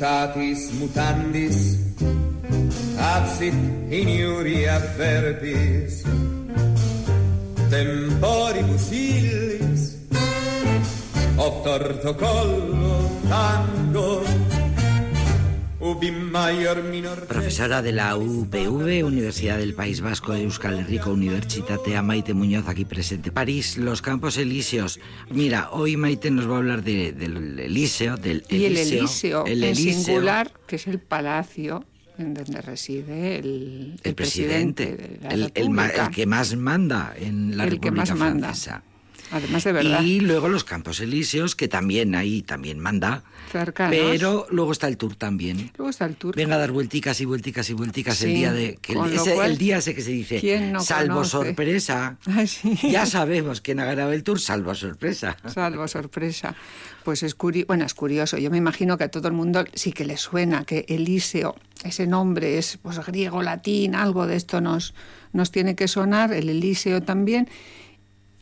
mutatis mutandis, absit in iuria verbis, temporibus illis, obtorto collo tango, Profesora de la UPV, Universidad del País Vasco de Euskal Herriko Universitatea, Maite Muñoz, aquí presente. París, los Campos Elíseos. Mira, hoy Maite nos va a hablar del Elíseo, del Y el Elíseo, el en singular, que es el palacio en donde reside el, presidente, el, que más manda en la República Francesa. Además de verdad. Y luego los Campos Elíseos, que también ahí también manda. Pero luego está el tour también. Luego está el tour. Venga a dar vuelticas y vuelticas y vuelticas el día de... Que el, día ese que se dice, salvo sorpresa. Ya sabemos quién ha ganado el tour, salvo sorpresa. Salvo sorpresa. Pues es curioso, bueno, es curioso. Yo me imagino que a todo el mundo sí que le suena que Elíseo, ese nombre es pues griego, latín, algo de esto nos, nos tiene que sonar, el Elíseo también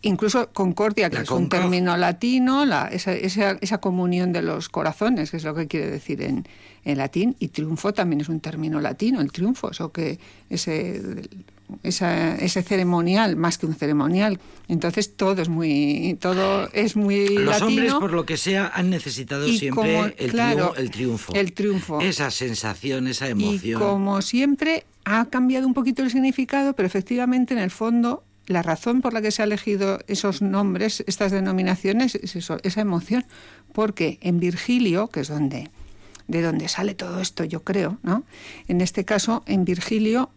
incluso concordia, que es un término latino, esa, esa, comunión de los corazones, que es lo que quiere decir en, en, latín, y triunfo también es un término latino, el triunfo, eso que ese, ese ceremonial, más que un ceremonial. Entonces todo es muy, todo es muy Los hombres, por lo que sea, han necesitado siempre el, triunfo, el triunfo. Esa sensación, esa emoción. Y como siempre ha cambiado un poquito el significado, pero efectivamente en el fondo la razón por la que se ha elegido esos nombres, estas denominaciones, es eso, esa emoción. Porque en Virgilio, que es donde, de donde sale todo esto, yo creo, ¿no? En este caso, en Virgilio,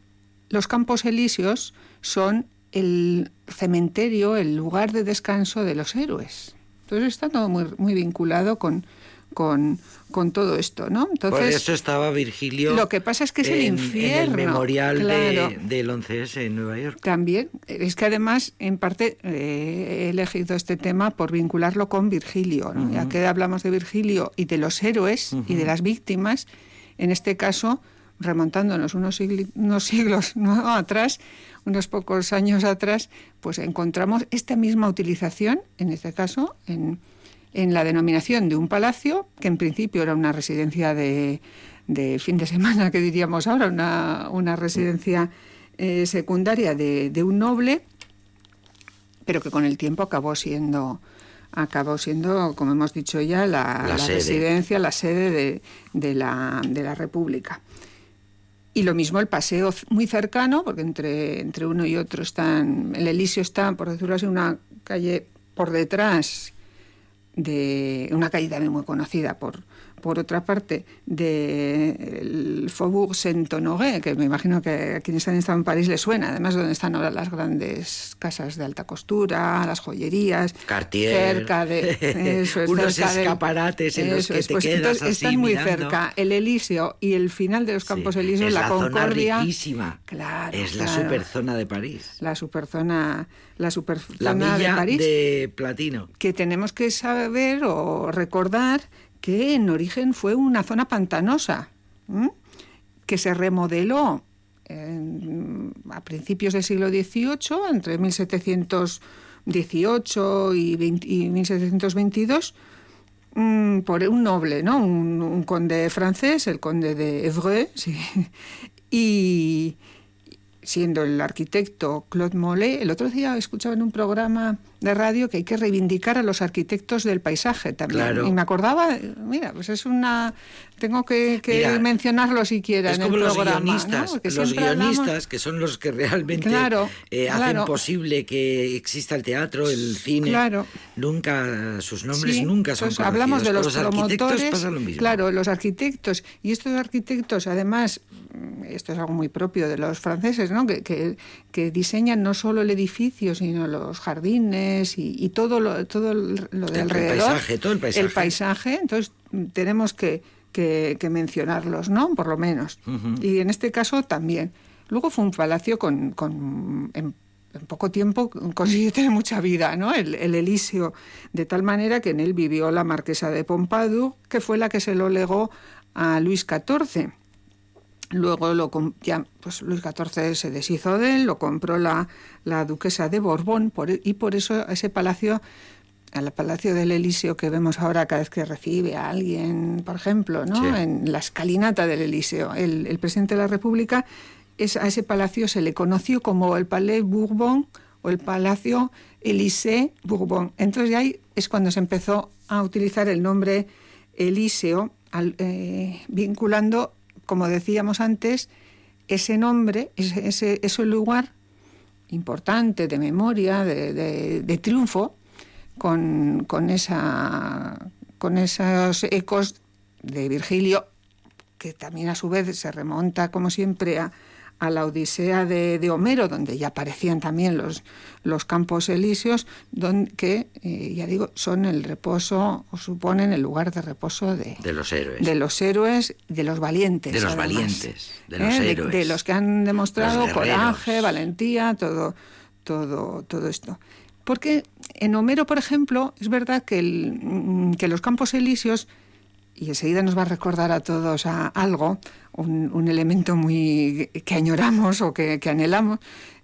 los campos elíseos son el cementerio, el lugar de descanso de los héroes. Entonces está todo muy, muy vinculado con, con, con todo esto, ¿no? Entonces, Por eso estaba Virgilio. Lo que pasa es que es el infierno. En el memorial del 11S en Nueva York. También. Es que además, en parte, eh, he elegido este tema por vincularlo con Virgilio. Ya que hablamos de Virgilio y de los héroes y de las víctimas, en este caso, remontándonos unos, unos siglos atrás, unos pocos años atrás, pues encontramos esta misma utilización, en este caso, en en la denominación de un palacio, que en principio era una residencia de, de fin de semana, que diríamos ahora, una, una residencia eh, secundaria de, de, un noble, pero que con el tiempo acabó siendo acabó siendo, como hemos dicho ya, la, la, residencia, la sede de, de, la, de la República. Y lo mismo el paseo muy cercano, porque entre, entre uno y otro están, el Elíseo está, por decirlo así, una calle por detrás de una calle también muy conocida por, por otra parte, del Faubourg Saint-Honoré, que me imagino que a quienes han estado en París les suena, además donde están ahora las grandes casas de alta costura, las joyerías, Cartier, cerca de unos escaparates en los que te pues quedas así Están muy cerca, el Elíseo y el final de los Campos Elíseos, la, Concordia. Zona riquísima. Claro, es la superzona de París. La superzona, la superzona la de París. de platino. Que tenemos que saber o recordar que en origen fue una zona pantanosa, que se remodeló a principios del siglo XVIII, entre 1718 y, 1722, mm, por un noble, ¿no? Un, conde francés, el conde de Evreux, y, siendo el arquitecto Claude Mollet, el otro día escuchaba en un programa de radio que hay que reivindicar a los arquitectos del paisaje también. Y me acordaba, mira, pues es una... Tengo que, mencionarlo siquiera en el los programa. Guionistas, Los guionistas, que son los que realmente eh, hacen posible que exista el teatro, el cine. Nunca, sus nombres nunca son conocidos. Hablamos de los, arquitectos pasa lo mismo. Claro, los arquitectos. Y estos arquitectos, además, esto es algo muy propio de los franceses, ¿no? que, que diseñan no solo el edificio, sino los jardines, y, todo lo, todo lo de alrededor. El paisaje, todo el paisaje. El paisaje, entonces tenemos que, que, mencionarlos, ¿no? Por lo menos. Y en este caso también. Luego fue un palacio con, con en, poco tiempo consiguió tener mucha vida, ¿no? El, el, Elíseo, de tal manera que en él vivió la marquesa de Pompadour, que fue la que se lo legó a Luis XIV. Luego lo, ya, pues Luis XIV se deshizo de él, lo compró la, la duquesa de Borbón por, e, y por eso ese palacio al Palacio del Elíseo que vemos ahora cada vez que recibe a alguien, por ejemplo, ¿no? en la escalinata del Elíseo. El, el, presidente de la República, es, a ese palacio se le conoció como el Palais Bourbon o el Palacio Élysée Bourbon. Entonces ahí es cuando se empezó a utilizar el nombre Elíseo, al, eh, vinculando, como decíamos antes, ese nombre, ese, ese, lugar importante de memoria, de, de, de triunfo, con, con, esa, con esos ecos de Virgilio, que también a su vez se remonta, como siempre, a, a la Odisea de, de, Homero, donde ya aparecían también los, los campos elíseos, donde, que, eh, ya digo, son el reposo, o suponen el lugar de reposo de, de los héroes. De los héroes, de los valientes. De los además, valientes, de los ¿eh? héroes. De, de, los que han demostrado coraje, valentía, todo, todo, todo esto. Porque en Homero, por ejemplo, es verdad que, el, que los campos elíseos y enseguida nos va a recordar a todos a algo, un, elemento muy que añoramos o que, que anhelamos.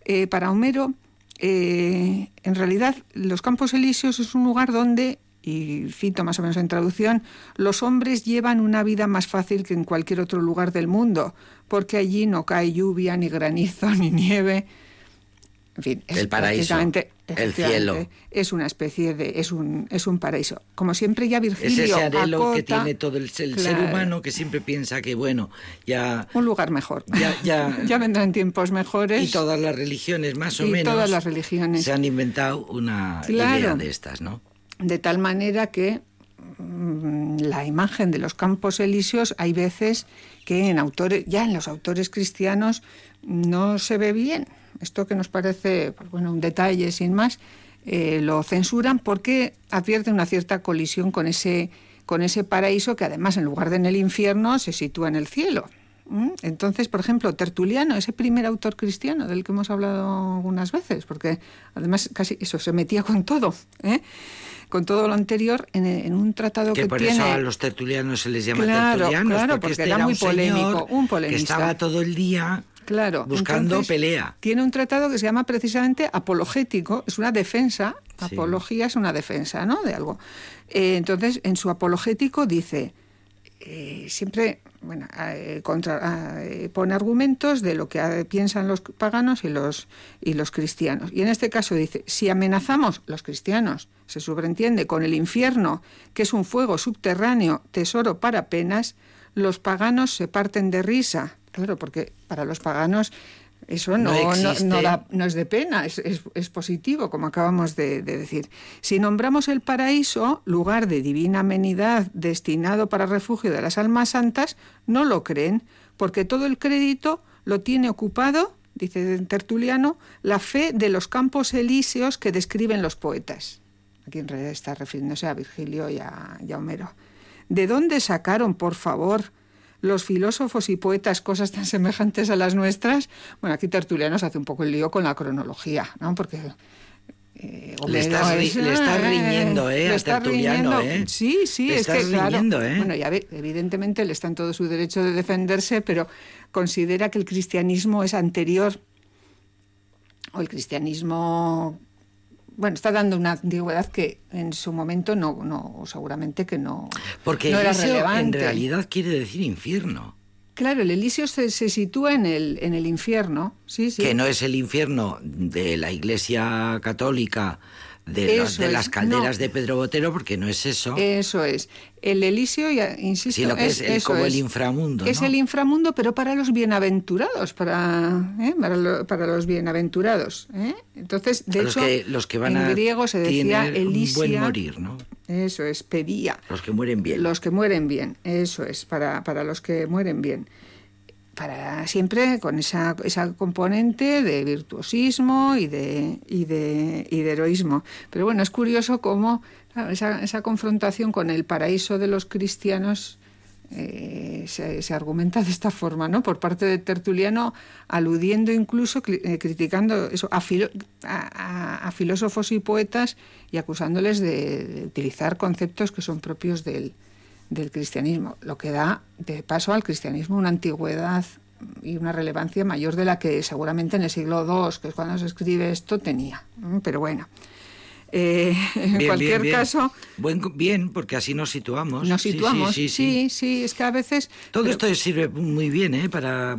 Eh, para Homero, eh, en realidad, los Campos Elíseos es un lugar donde, y cito más o menos en traducción, los hombres llevan una vida más fácil que en cualquier otro lugar del mundo, porque allí no cae lluvia, ni granizo, ni nieve. En fin, es el paraíso, el cielo. Es una especie de. Es un, es un paraíso. Como siempre, ya Virgilio. Es ese anhelo acota, que tiene todo el, el claro, ser humano que siempre piensa que, bueno, ya. Un lugar mejor. Ya, ya, ya vendrán tiempos mejores. Y todas las religiones, más o y menos. Todas las religiones. Se han inventado una claro, idea de estas, ¿no? De tal manera que la imagen de los campos elíseos hay veces que en autores, ya en los autores cristianos, no se ve bien esto que nos parece pues bueno, un detalle sin más, eh, lo censuran porque advierte una cierta colisión con ese, con ese paraíso que además en lugar de en el infierno se sitúa en el cielo. ¿Mm? Entonces, por ejemplo, Tertuliano, ese primer autor cristiano del que hemos hablado algunas veces, porque además casi eso se metía con todo, ¿eh? con todo lo anterior en, en un tratado que, que por tiene... eso a los tertulianos se les llama claro, tertulianos, claro, porque, porque este era, era muy un polémico, un polemista. que estaba todo el día Claro, buscando entonces, pelea. Tiene un tratado que se llama precisamente apologético, es una defensa, sí. apología es una defensa, ¿no? De algo. Eh, entonces, en su apologético dice, eh, siempre, bueno, eh, contra, pone argumentos de lo que piensan los paganos y los, y los cristianos. Y en este caso dice, si amenazamos los cristianos, se sobreentiende, con el infierno, que es un fuego subterráneo, tesoro para penas, los paganos se parten de risa Claro, porque para los paganos eso no, no, da, no es de pena, es, es, es positivo, como acabamos de, de, decir. Si nombramos el paraíso, lugar de divina amenidad destinado para refugio de las almas santas, no lo creen, porque todo el crédito lo tiene ocupado, dice Tertuliano, la fe de los campos elíseos que describen los poetas. Aquí en realidad está refiriéndose a Virgilio y a, y a Homero. ¿De dónde sacaron, por favor, los filósofos y poetas cosas tan semejantes a las nuestras, bueno, aquí Tertuliano se hace un poco el lío con la cronología, ¿no? Porque eh, le, estás, es, le estás riñendo, ¿eh? Le a Tertuliano, ¿eh? Sí, sí, le es estás que claro, riñendo, ¿eh? bueno, ya ve, evidentemente le está en todo su derecho de defenderse, pero considera que el cristianismo es anterior o el cristianismo bueno, está dando una antigüedad que en su momento no, no seguramente que no, Porque no era relevante. en realidad quiere decir infierno. Claro, el Elíseo se, se, sitúa en el, en el infierno, sí, sí. Que no es el infierno de la Iglesia Católica, de, de las calderas no. de Pedro Botero, porque no es eso. Eso es. El Elíseo, insisto, sí, lo que es, es el, como es. el inframundo. Es ¿no? el inframundo, pero para los bienaventurados, para, ¿eh? para, lo, para, los bienaventurados. ¿eh? Entonces, de los hecho, que, los que van en griego se decía Elísia. Un buen morir, ¿no? Eso es, pedía. Los que mueren bien. Los que mueren bien, eso es, para, para los que mueren bien para siempre con esa, esa componente de virtuosismo y de, y, de, y de heroísmo. Pero bueno, es curioso cómo esa, esa, confrontación con el paraíso de los cristianos eh, se, argumenta de esta forma, ¿no? Por parte de Tertuliano, aludiendo incluso, eh, criticando eso, a, filósofos y poetas y acusándoles de, de utilizar conceptos que son propios del, del cristianismo, lo que da de paso al cristianismo una antigüedad y una relevancia mayor de la que seguramente en el siglo II, que es cuando se escribe esto, tenía. Pero bueno, Eh, en Bien, cualquier bien, bien. caso, Buen, bien, porque así nos situamos. nos Sí, sí, situamos. Sí, sí, sí, es que a veces... Todo pero- esto sirve muy bien, ¿eh? Para,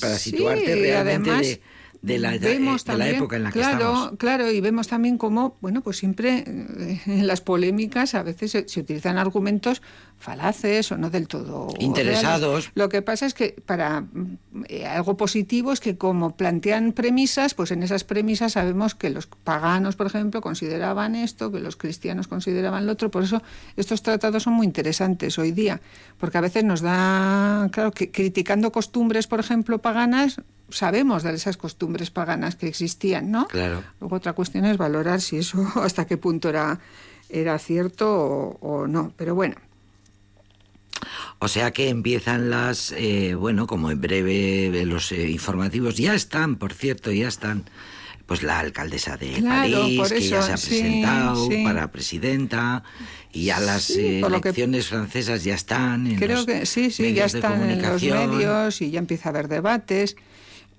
para situarte realmente además, de, de la, vemos de la también- época en la que claro, estamos. Claro, y vemos también cómo, bueno, pues siempre eh, en las polémicas a veces se, se utilizan argumentos falaces o no del todo Interesados. reales. Lo que pasa es que para eh, algo positivo es que como plantean premisas, pues en esas premisas sabemos que los paganos, por ejemplo, consideraban esto, que los cristianos consideraban lo otro. Por eso estos tratados son muy interesantes hoy día, porque a veces nos da, claro, que criticando costumbres, por ejemplo, paganas, sabemos de esas costumbres paganas que existían, ¿no? Claro. Luego otra cuestión es valorar si eso hasta qué punto era, era cierto o, o no. Pero bueno, O sea que empiezan las, eh, bueno, como en breve eh, los eh, informativos ya están, por cierto, ya están. Pues la alcaldesa de Claro, París, que ya se ha presentado sí. para presidenta, y ya las Sí, eh, que- elecciones francesas ya están. En creo los que sí, sí, ya están en los medios y ya empieza a haber debates.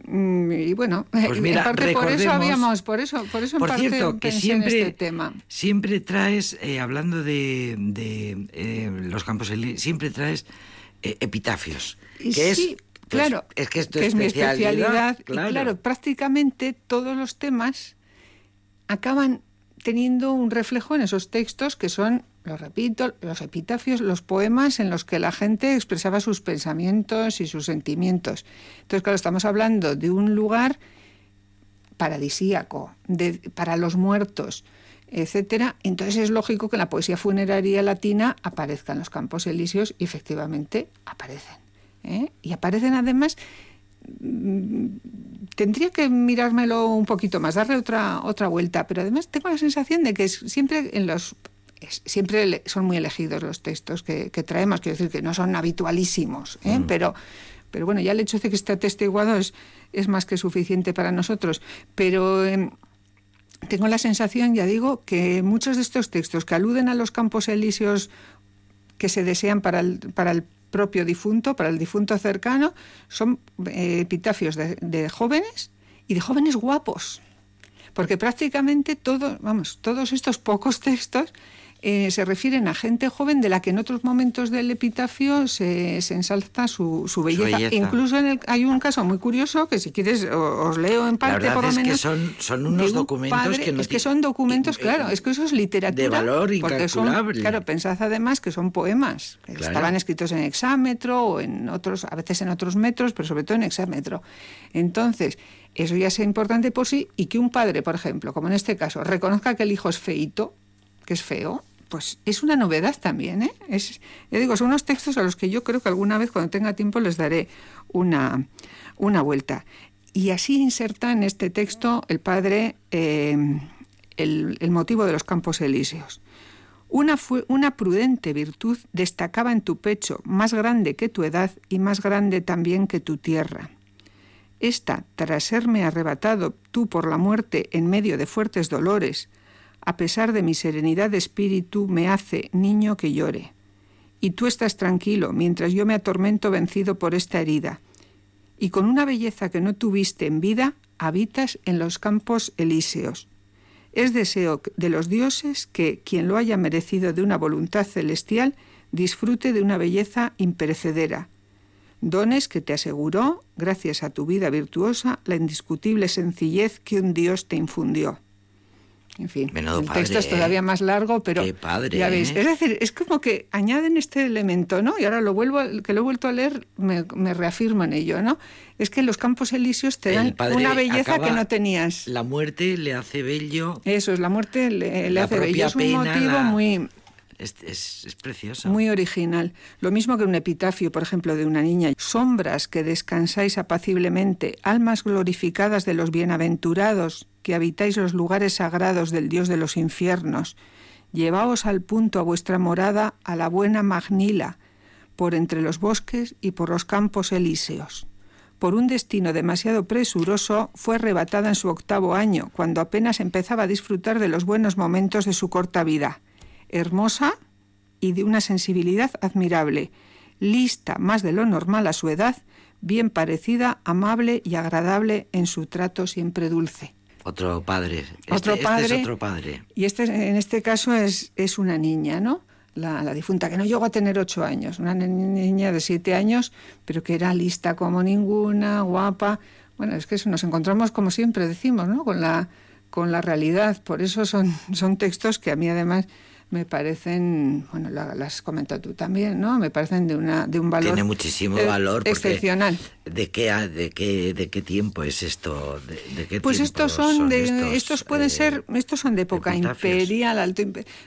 Mm, Y bueno, Pues mira, en parte por eso habíamos, por eso, por eso en Por parte cierto, que siempre, en este tema. siempre traes, eh, hablando de, de, eh, los campos siempre traes eh, epitafios. Que es, sí, pues, claro, es que es que es mi especialidad. Y claro, prácticamente todos los temas acaban teniendo un reflejo en esos textos que son, lo repito, los epitafios, los poemas en los que la gente expresaba sus pensamientos y sus sentimientos. Entonces, claro, estamos hablando de un lugar paradisíaco, para los muertos, etcétera. Entonces es lógico que en la poesía funeraria latina aparezcan los campos elíseos y efectivamente aparecen. ¿eh? Y aparecen además mm, tendría que mirármelo un poquito más, darle otra otra vuelta, pero además tengo la sensación de que siempre en los es- siempre son muy elegidos los textos que, que traemos, quiero decir que no son habitualísimos, ¿eh? pero pero bueno, ya el hecho de que esté atestiguado es, es más que suficiente para nosotros. Pero em, tengo la sensación, ya digo, que muchos de estos textos que aluden a los campos elíseos que se desean para el, para el propio difunto, para el difunto cercano, son eh, epitafios de, de jóvenes y de jóvenes guapos. Porque prácticamente todo, vamos, todos estos pocos textos eh, se refieren a gente joven de la que en otros momentos del epitafio se, se ensalza su, su belleza. belleza. Incluso en el- hay un caso muy curioso que si quieres os leo en parte por lo es que menos. son- son unos un documentos padre- que no es que son documentos, claro, es que eso es literatura. de valor porque son- incalculable. claro, pensad además que son poemas. que Claro. Estaban escritos en hexámetro o en otros, a veces en otros metros, pero sobre todo en hexámetro. Entonces, eso ya es importante por sí y que un padre, por ejemplo, como en este caso, reconozca que el hijo es feito, que es feo, pues es una novedad también, ¿eh? Es, digo, son unos textos a los que yo creo que alguna vez cuando tenga tiempo les daré una, una vuelta. Y así inserta en este texto el padre eh, el, el motivo de los campos elíseos. Una, fu- una prudente virtud destacaba en tu pecho, más grande que tu edad y más grande también que tu tierra. Esta, tras serme arrebatado tú por la muerte en medio de fuertes dolores, a pesar de mi serenidad de espíritu, me hace niño que llore. Y tú estás tranquilo, mientras yo me atormento vencido por esta herida. Y con una belleza que no tuviste en vida, habitas en los campos elíseos. Es deseo de los dioses que quien lo haya merecido de una voluntad celestial disfrute de una belleza imperecedera. Dones que te aseguró, gracias a tu vida virtuosa, la indiscutible sencillez que un dios te infundió. En fin, Menudo el padre, texto es ¿eh? todavía más largo, pero Qué padre, ya veis. ¿eh? Es decir, es como que añaden este elemento, ¿no? Y ahora lo vuelvo, a- que lo he vuelto a leer, me, me reafirmo en ello, ¿no? Es que los campos elíseos te dan una belleza que no tenías. La muerte le hace bello. Eso es, la muerte le, hace bello. Es un pena, motivo la- muy, Es, precioso. muy original. Lo mismo que un epitafio, por ejemplo, de una niña. Sombras que descansáis apaciblemente, almas glorificadas de los bienaventurados, que habitáis los lugares sagrados del Dios de los infiernos. Llevaos al punto a vuestra morada a la buena Magnila, por entre los bosques y por los campos elíseos. Por un destino demasiado presuroso, fue arrebatada en su octavo año, cuando apenas empezaba a disfrutar de los buenos momentos de su corta vida. Hermosa y de una sensibilidad admirable, lista más de lo normal a su edad, bien parecida, amable y agradable en su trato siempre dulce. Otro padre. Este- otro este padre. es otro padre. Y este, en este caso es, es una niña, ¿no? La, la difunta, que no llegó a tener ocho años, una ni- niña de siete años, pero que era lista como ninguna, guapa. Bueno, es que eso, nos encontramos, como siempre decimos, ¿no? Con la, con la realidad. Por eso son, son textos que a mí además me parecen, bueno, la- las has comentado tú también, ¿no? Me parecen de, una, de un valor Tiene muchísimo eh, valor. excepcional. ¿de qué, de, qué, ¿De qué tiempo es esto? ¿De, de qué Pues estos son de, estos, estos, pueden eh, ser, estos son de época epitafios? imperial, alto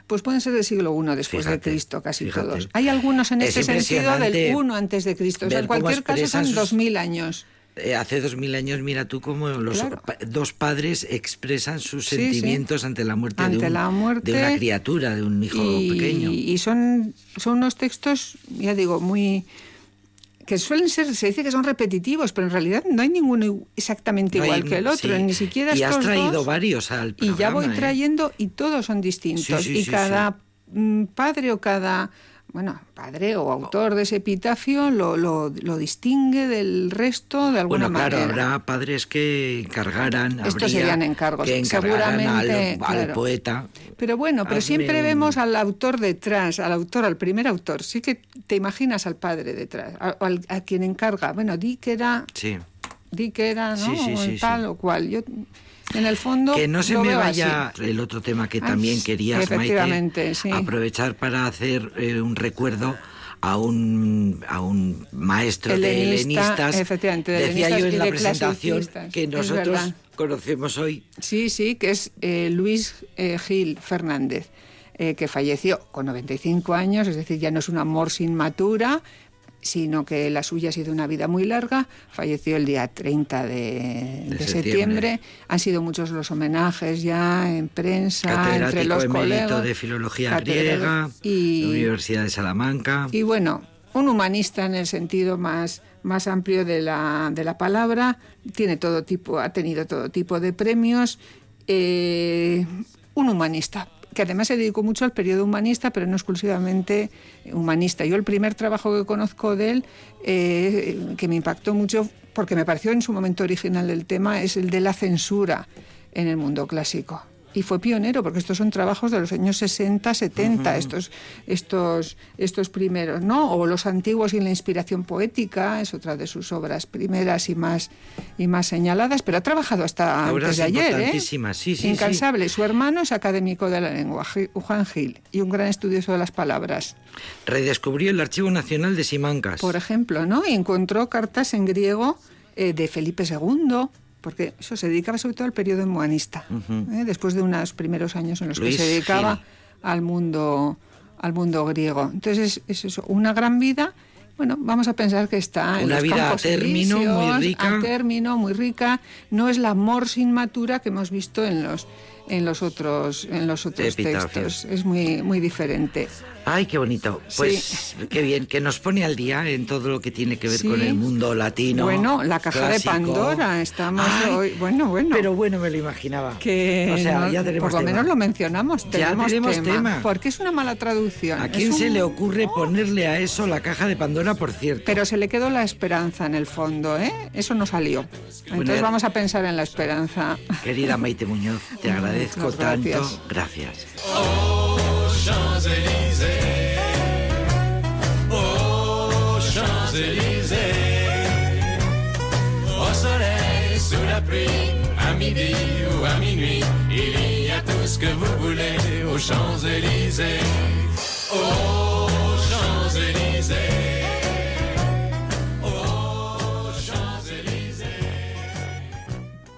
pues pueden ser del siglo I después de Cristo, casi fíjate. todos. Hay algunos en Es este sentido del impresionante 1 antes de Cristo. O sea, en cualquier caso son sus- 2000 años. Eh, hace dos mil años, mira tú cómo los Claro. pa- dos padres expresan sus Sí, sí. sentimientos ante la muerte, Ante de, un- la muerte de una criatura, de un hijo y, pequeño. y son, son unos textos, ya digo, muy que suelen ser, se dice que son repetitivos, pero en realidad no hay ninguno exactamente No hay- igual que el otro, sí. ni siquiera Y has estos traído dos. varios al Y ya voy programa, ¿eh? trayendo y todos son distintos. Y cada mm, padre o cada, bueno, padre o autor de ese epitafio lo, lo, lo distingue del resto de alguna Bueno, claro, manera. habrá padres que encargaran. Estos serían encargos, Que encargaran seguramente, al claro. poeta. Pero bueno, pero siempre un- vemos al autor detrás, al autor, al primer autor. Sí que te imaginas al padre detrás, a, al- a quien encarga. Bueno, di que era, Sí. di que era, ¿no? Sí, sí, O sí, tal o cual. Yo, en el fondo, Que no se me vaya así. el otro tema que Ah, también sí, querías, Maite, sí. aprovechar para hacer eh, un recuerdo a un, a un maestro de Helenista, helenistas. efectivamente, de Decía yo en la de presentación que nosotros conocemos hoy. Sí, sí, que es eh, Luis eh, Gil Fernández, eh, que falleció con 95 años, es decir, ya no es un amor sin matura, sino que la suya ha sido una vida muy larga. Falleció el día 30 de, De de septiembre. septiembre. Han sido muchos los homenajes ya en prensa, entre los colegas. de Filología. Griega, Y- Universidad de Salamanca. y bueno, un humanista en el sentido más, más amplio de la, de la palabra, tiene todo tipo, ha tenido todo tipo de premios, eh, un humanista que además se dedicó mucho al periodo humanista, pero no exclusivamente humanista. Yo el primer trabajo que conozco de él, eh, que me impactó mucho, porque me pareció en su momento original del tema, es el de la censura en el mundo clásico. Y fue pionero, porque estos son trabajos de los años 60, 70, estos, estos, estos primeros, ¿no? O los antiguos y la inspiración poética, es otra de sus obras primeras y más, y más señaladas, pero ha trabajado hasta Obras antes de ayer, ¿eh? sí, sí, sí. Incansable. Su hermano es académico de la lengua, Juan Gil, y un gran estudioso de las palabras. Redescubrió el Archivo Nacional de Simancas. Por ejemplo, ¿no? Y encontró cartas en griego eh, de Felipe II, porque eso se dedicaba sobre todo al periodo humanista, ¿eh? después de unos primeros años en los Luis que se dedicaba Gil. al mundo al mundo griego. Entonces es, es eso, una gran vida. Bueno, vamos a pensar que está en Una los vida a campos término, muy rica. A término, muy rica. No es la amor sin matura que hemos visto en los en los otros en los otros textos. Es muy muy diferente. Ay, qué bonito. Pues qué bien, que nos pone al día en todo lo que tiene que ver Sí. con el mundo latino. Bueno, la caja clásico. de Pandora, estamos Ay, hoy. Bueno, bueno. Pero bueno, me lo imaginaba. que o sea, no- ya tenemos por lo tema. menos lo mencionamos. Ya Tenemos, tenemos tema, tema. Porque es una mala traducción. ¿A es quién se un- le ocurre ponerle a eso la caja de Pandora, por cierto? Pero se le quedó la esperanza en el fondo, ¿eh? Eso no salió. Entonces Bueno, vamos a pensar en la esperanza. Querida Maite Muñoz, te agradezco gracias. tanto. Gracias. Champs-Élysées. à midi ou à minuit, il y a tout ce que vous voulez aux Champs-Élysées. Aux Champs-Élysées.